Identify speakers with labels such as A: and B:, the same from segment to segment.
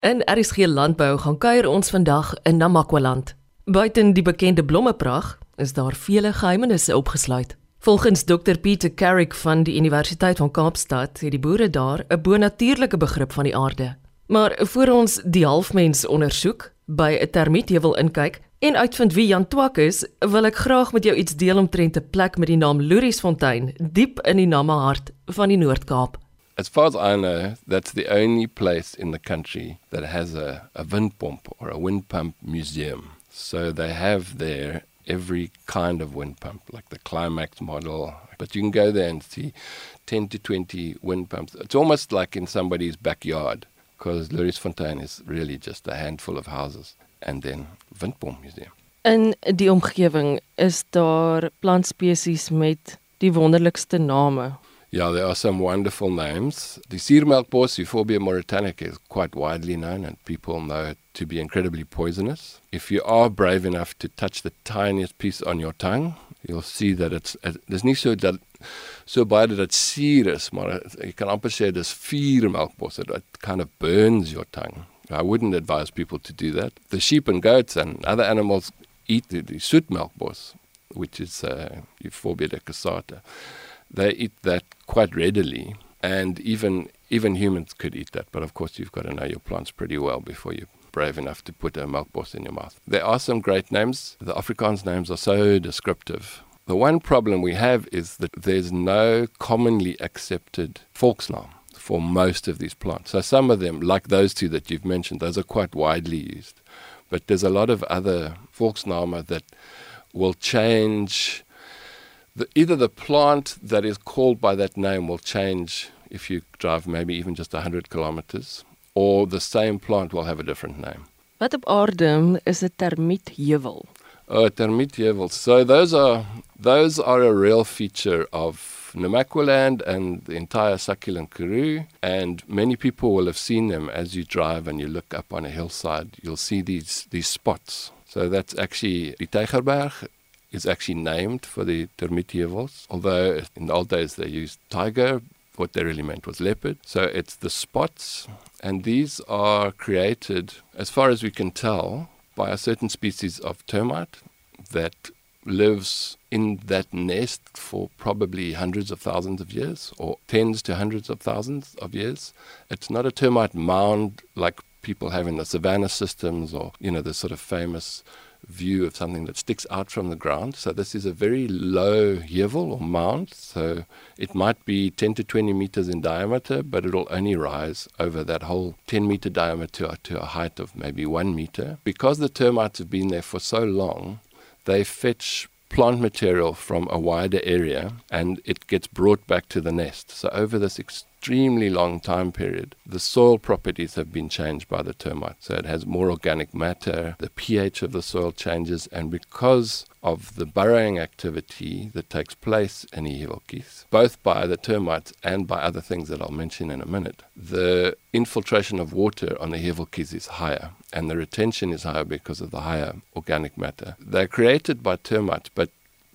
A: In RSG Landbou gaan kuier ons vandag in Namakwaland. Buiten die bekende blommeprag is daar vele geheimenisse opgesluit. Volgens Dr Pieter Carrick van die Universiteit van Kaapstad het die boere daar 'n bonatuurlike begrip van die aarde. Maar voor ons die halfmens ondersoek, by 'n termiethevel inkyk en uitvind wie Jan Twak is, wil ek graag met jou iets deel omtrent 'n plek met die naam Luriesfontein, diep in die Namahart van die Noord-Kaap.
B: As far as I know, that's the only place in the country that has a, a wind pump or a wind pump museum. So they have there every kind of wind pump, like the Climax model. But you can go there and see 10 to 20 wind pumps. It's almost like in somebody's backyard because Loeriesfontein is really just a handful of houses. And then Windpomp Museum.
A: In die omgewing is daar plantspesies met die wonderlikste name.
B: Yeah, there are some wonderful names. The Siermelkbos, Euphorbia mauritanica, is quite widely known, and people know it to be incredibly poisonous. If you are brave enough to touch the tiniest piece on your tongue, you'll see that it's there's nie so dat so baie dat dit suur is, maar jy kan amper sê dis it kind of burns your tongue. I wouldn't advise people to do that. The sheep and goats and other animals eat the, the soetmelkbos, which is uh, Euphorbia decussata they eat that quite readily, and even even humans could eat that. But of course, you've got to know your plants pretty well before you're brave enough to put a melkbos in your mouth. There are some great names. The Afrikaans names are so descriptive. The one problem we have is that there's no commonly accepted volksnaam for most of these plants. So some of them, like those two that you've mentioned, those are quite widely used. But there's a lot of other volksnamen that will change the, either the plant that is called by that name will change if you drive maybe even just 100 kilometers, or the same plant will have a different name.
A: Wat op aarde is 'n termietheuwel?
B: Oh, termietheuwels. So those are those are a real feature of Namakwaland and the entire succulent Karoo. And many people will have seen them as you drive and you look up on a hillside. You'll see these these spots. So that's actually the Tygerberg is actually named for the Termitievos, although in the old days they used tiger. What they really meant was leopard. So it's the spots, and these are created, as far as we can tell, by a certain species of termite that lives in that nest for probably hundreds of thousands of years or tens to hundreds of thousands of years. It's not a termite mound like people have in the savanna systems or, you know, the sort of famous view of something that sticks out from the ground. So this is a very low hevel or mound. So it might be 10 to 20 meters in diameter, but it'll only rise over that whole 10 meter diameter to a height of maybe one meter. Because the termites have been there for so long, they fetch plant material from a wider area and it gets brought back to the nest. So over this extremely long time period, the soil properties have been changed by the termite. So it has more organic matter, the pH of the soil changes, and because of the burrowing activity that takes place in Ihilokis, both by the termites and by other things that I'll mention in a minute, the infiltration of water on the Ihilokis is higher, and the retention is higher because of the higher organic matter. They're created by termites, but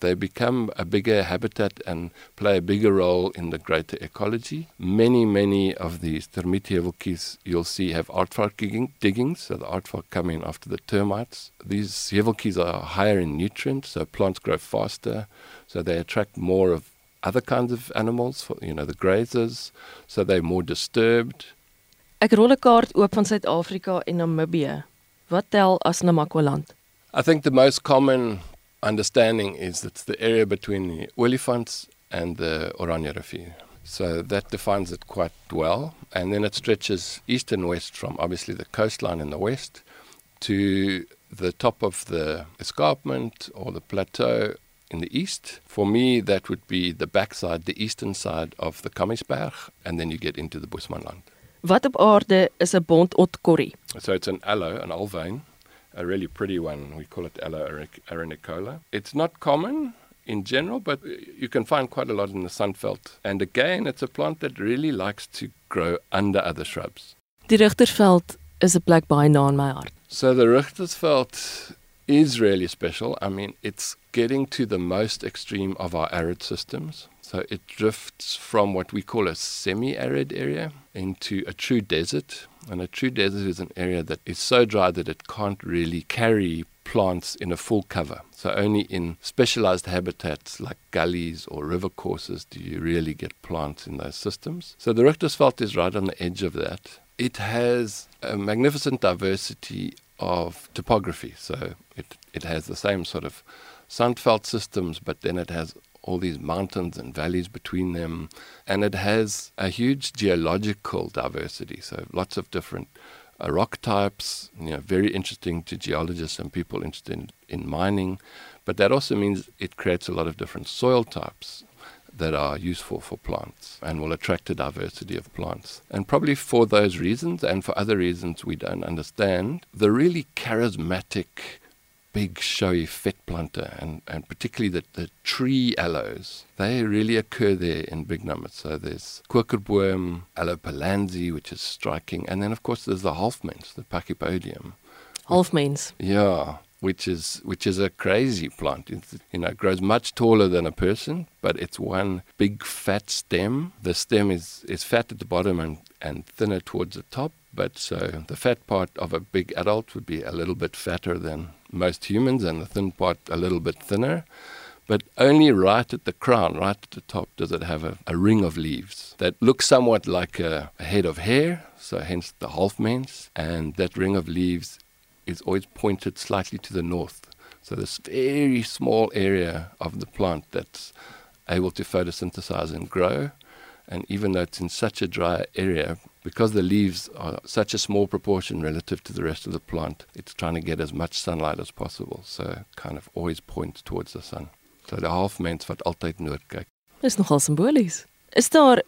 B: they become a bigger habitat and play a bigger role in the greater ecology. Many, many of these termietheuweltjies you'll see have aardvark diggings, so the aardvark come in after the termites. These heuweltjies are higher in nutrients, so plants grow faster, so they attract more of other kinds of animals, for, you know, the grazers, so they're more disturbed.
A: Ek rol 'n kaart oop van Suid-Afrika en Namibië. Wat tel as Namakwaland?
B: I think the most common understanding is it's the area between the Olifants and the Oranje Rivier. So that defines it quite well. And then it stretches east and west from obviously the coastline in the west to the top of the escarpment or the plateau in the east. For me, that would be the backside, the eastern side of the Kamiesberg, and then you get into the Bushmanland.
A: Wat op aarde is 'n bontotkorrie?
B: So it's an aloe, an aalwyn, a really pretty one. We call it Aloe arenicola. It's not common in general, but uh, you can find quite a lot in the sandveld. And again, it's a plant that really likes to grow under other shrubs.
A: Die Richtersveld is 'n plek baie na in my hart.
B: So the Richtersveld is really special. I mean, it's getting to the most extreme of our arid systems. So it drifts from what we call a semi arid area into a true desert And a true desert is an area that is so dry that it can't really carry plants in a full cover. So only in specialized habitats like gullies or river courses do you really get plants in those systems. So the Richtersveld is right on the edge of that. It has a magnificent diversity of topography. So it, it has the same sort of sandveld systems, but then it has all these mountains and valleys between them. And it has a huge geological diversity. So lots of different uh, rock types, you know, very interesting to geologists and people interested in, in mining. But that also means it creates a lot of different soil types that are useful for plants and will attract a diversity of plants. And probably for those reasons and for other reasons we don't understand, the really charismatic big showy vetplante and, and particularly the, the tree aloes, they really occur there in big numbers. So there's Kokerboom, Aloe which is striking, and then of course there's the halfmens, the Pachypodium.
A: Halfmens?
B: Yeah, which is which is a crazy plant. It's, you know, it grows much taller than a person, but it's one big fat stem. The stem is, is fat at the bottom and, and thinner towards the top. But so the fat part of a big adult would be a little bit fatter than most humans, and the thin part a little bit thinner. But only right at the crown, right at the top, does it have a, a ring of leaves that looks somewhat like a, a head of hair, so hence the halfmens. And that ring of leaves is always pointed slightly to the north. So this very small area of the plant that's able to photosynthesize and grow. And even though it's in such a dry area, because the leaves are such a small proportion relative to the rest of the plant, it's trying to get as much sunlight as possible. So kind of always points towards the sun. So die halfmens wat altyd noord kyk.
A: Dis nogal simbolies. Is daar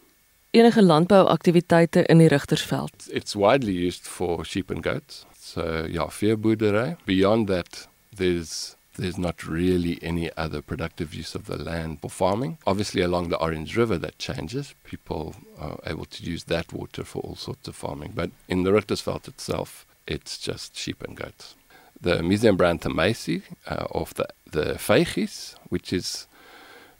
A: enige landbouaktiwiteite in die Rigtersveld?
B: It's widely used for sheep and goats. So ja, veeboerdery. Beyond that, there's there's not really any other productive use of the land for farming. Obviously, along the Orange River, that changes. People are able to use that water for all sorts of farming. But in the Richtersveld itself, it's just sheep and goats. The Museum Macy uh, of the, the vygies, which is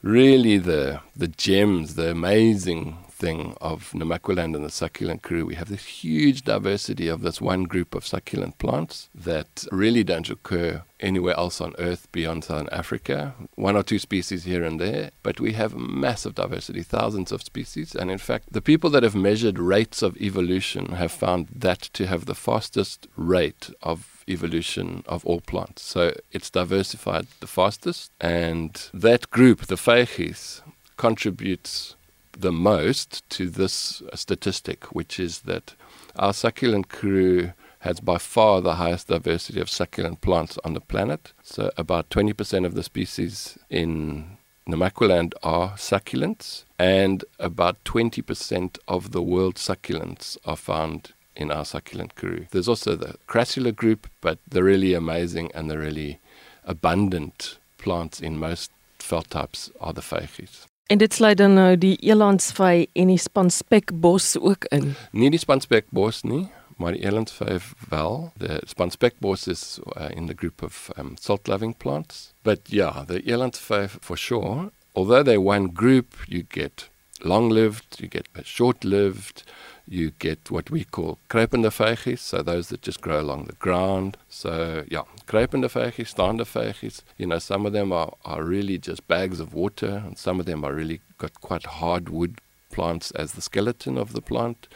B: really the, the gems, the amazing thing of Namaqualand and the succulent Karoo. We have this huge diversity of this one group of succulent plants that really don't occur anywhere else on Earth beyond Southern Africa. One or two species here and there, but we have massive diversity, thousands of species. And in fact, the people that have measured rates of evolution have found that to have the fastest rate of evolution of all plants. So it's diversified the fastest. And that group, the vygies, contributes the most to this statistic, which is that our succulent Karoo has by far the highest diversity of succulent plants on the planet. So, about 20% of the species in Namaqualand are succulents, and about 20% of the world's succulents are found in our succulent Karoo. There's also the crassula group, but the really amazing and the really abundant plants in most veld types are the vygies.
A: En dit sluit dan nou die elandsvy en die spanspekbos ook in.
B: Nie die spanspekbos nie, maar die elandsvy wel. The spanspekbos is uh, in the group of um, salt-loving plants. But yeah, the elandsvy for sure. Although they're one group, you get long-lived, you get short-lived, you get what we call kruipende vygies, so those that just grow along the ground. So yeah, kruipende vygies, staande vygies. You know, some of them are, are really just bags of water, and some of them are really got quite hardwood plants as the skeleton of the plant,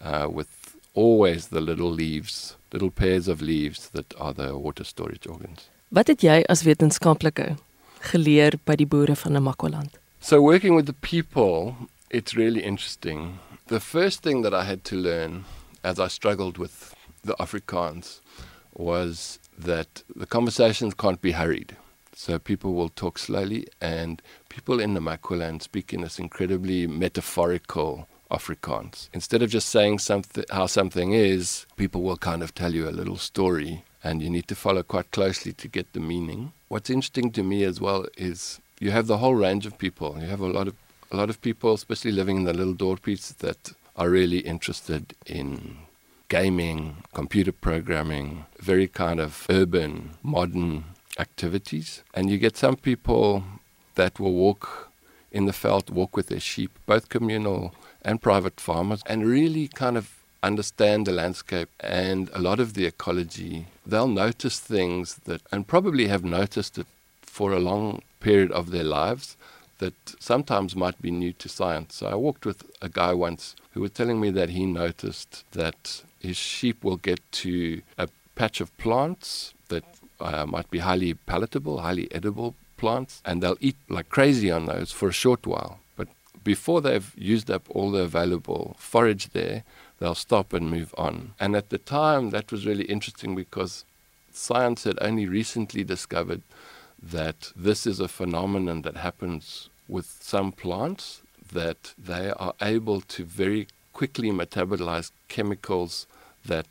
B: uh, with always the little leaves, little pairs of leaves that are the water storage organs.
A: Wat het jy as wetenskaplike geleer by die boere van Namakwaland?
B: So working with the people, it's really interesting. The first thing that I had to learn as I struggled with the Afrikaans was that the conversations can't be hurried. So people will talk slowly, and people in the Namaqualand speak in this incredibly metaphorical Afrikaans. Instead of just saying something, how something is, people will kind of tell you a little story, and you need to follow quite closely to get the meaning. What's interesting to me as well is you have the whole range of people. You have a lot of a lot of people, especially living in the little dorpies, that are really interested in gaming, computer programming, very kind of urban, modern activities. And you get some people that will walk in the veld, walk with their sheep, both communal and private farmers, and really kind of understand the landscape and a lot of the ecology. They'll notice things that, and probably have noticed it for a long period of their lives that sometimes might be new to science. So I walked with a guy once who was telling me that he noticed that his sheep will get to a patch of plants that uh, might be highly palatable, highly edible plants, and they'll eat like crazy on those for a short while. But before they've used up all the available forage there, they'll stop and move on. And at the time, that was really interesting because science had only recently discovered that this is a phenomenon that happens with some plants that they are able to very quickly metabolize chemicals that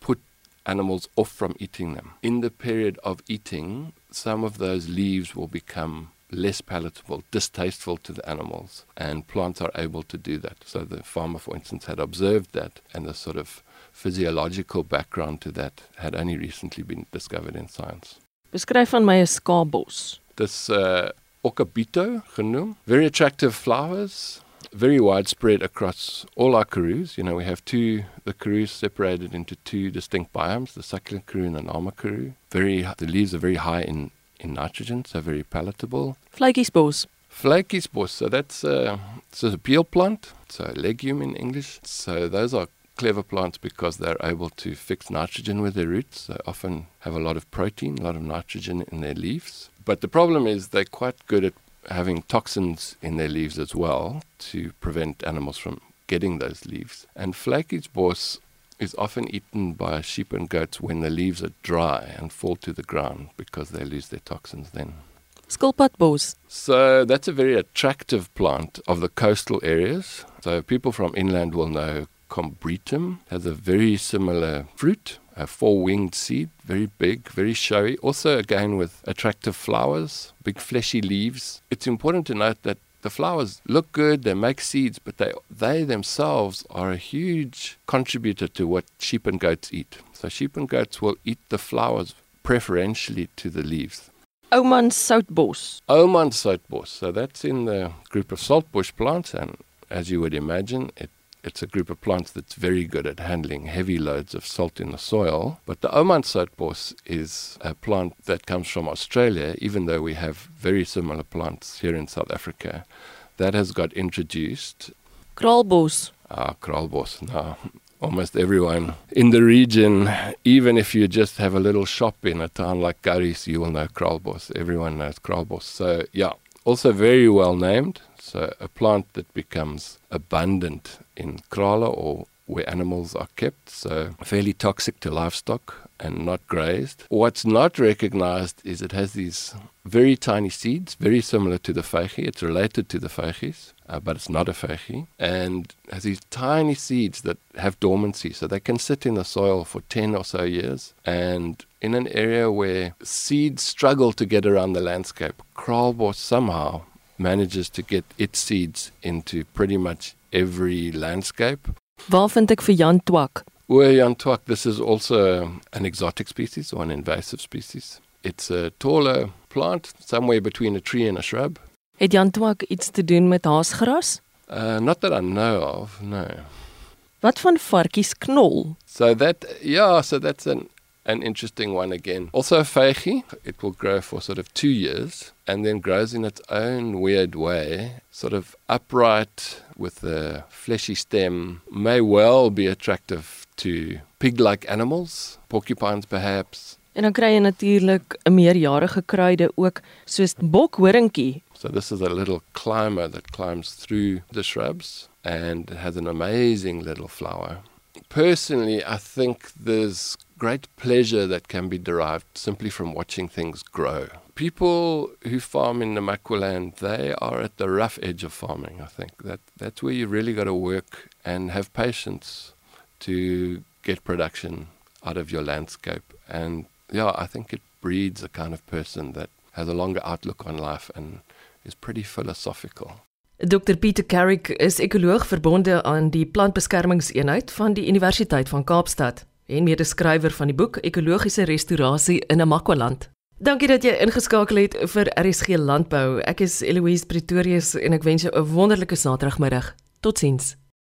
B: put animals off from eating them. In the period of eating, some of those leaves will become less palatable, distasteful to the animals, and plants are able to do that. So the farmer, for instance, had observed that, and the sort of physiological background to that had only recently been discovered in science.
A: Beskryf van my 'n skaapbos.
B: Dis uh Okabito genoem. Very attractive flowers, very widespread across all our karroos. You know, we have two, the karroos separated into two distinct biomes, the succulent karroo and the Nama karroo. Very, the leaves are very high in, in nitrogen, so very palatable.
A: Vletjiesbos.
B: Vletjiesbos, so that's uh, so a peulplant, so a legume in English. So those are clever plants because they're able to fix nitrogen with their roots. They often have a lot of protein, a lot of nitrogen in their leaves. But the problem is they're quite good at having toxins in their leaves as well to prevent animals from getting those leaves. And Vletjiesbos is often eaten by sheep and goats when the leaves are dry and fall to the ground because they lose their toxins then.
A: Skilpadbos.
B: So that's a very attractive plant of the coastal areas. So people from inland will know combretum has a very similar fruit a four winged seed, very big, very showy. Also, again, with attractive flowers, big fleshy leaves. It's important to note that the flowers look good, they make seeds, but they, they themselves are a huge contributor to what sheep and goats eat. So, sheep and goats will eat the flowers preferentially to the leaves.
A: Ouman soutbos.
B: Ouman soutbos. So, that's in the group of saltbush plants, and as you would imagine, it it's a group of plants that's very good at handling heavy loads of salt in the soil. But the Ouman soutbos is a plant that comes from Australia, even though we have very similar plants here in South Africa. That has got introduced.
A: Kraalbos.
B: Ah, kraalbos. Now, almost everyone in the region, even if you just have a little shop in a town like Garies, you will know kraalbos. Everyone knows kraalbos. So, yeah, also very well named. So, a plant that becomes abundant in krala or where animals are kept, so fairly toxic to livestock and not grazed. What's not recognized is it has these very tiny seeds, very similar to the vygie. It's related to the vygies, uh, but it's not a vygie. And has these tiny seeds that have dormancy, so they can sit in the soil for 10 or so years. And in an area where seeds struggle to get around the landscape, kraalbos somehow manages to get its seeds into pretty much every landscape.
A: Waar vind ek vir Jan Twak?
B: Well, Jan Twak, this is also an exotic species or an invasive species. It's a taller plant, somewhere between a tree and a shrub.
A: Het Jan Twak iets te doen met haasgras?
B: Uh, not that I know of, no.
A: Wat van varkies knol?
B: So that, yeah, so that's an an interesting one again. Also a vygie, it will grow for sort of two years and then grows in its own weird way, sort of upright with a fleshy stem, may well be attractive to pig-like animals, porcupines perhaps.
A: En dan kry jy natuurlik 'n meerjarige kruide ook soos bokhoringkie.
B: So this is a little climber that climbs through the shrubs and has an amazing little flower. Personally, I think there's great pleasure that can be derived simply from watching things grow. People who farm in the Namaqualand, they are at the rough edge of farming, I think. That that's where you really got to work and have patience to get production out of your landscape. And yeah, I think it breeds a kind of person that has a longer outlook on life and is pretty philosophical.
A: Dr Pieter Carrick is ekoloog verbonde aan die plantbeskermingseenheid van die Universiteit van Kaapstad en medeskrywer van die boek Ekologiese restaurasie in Namakwaland. Dankie dat jy ingeskakel het vir RSG Landbou. Ek is Eloise Pretorius en ek wens jou 'n wonderlike Saterdagmiddag. Totsiens.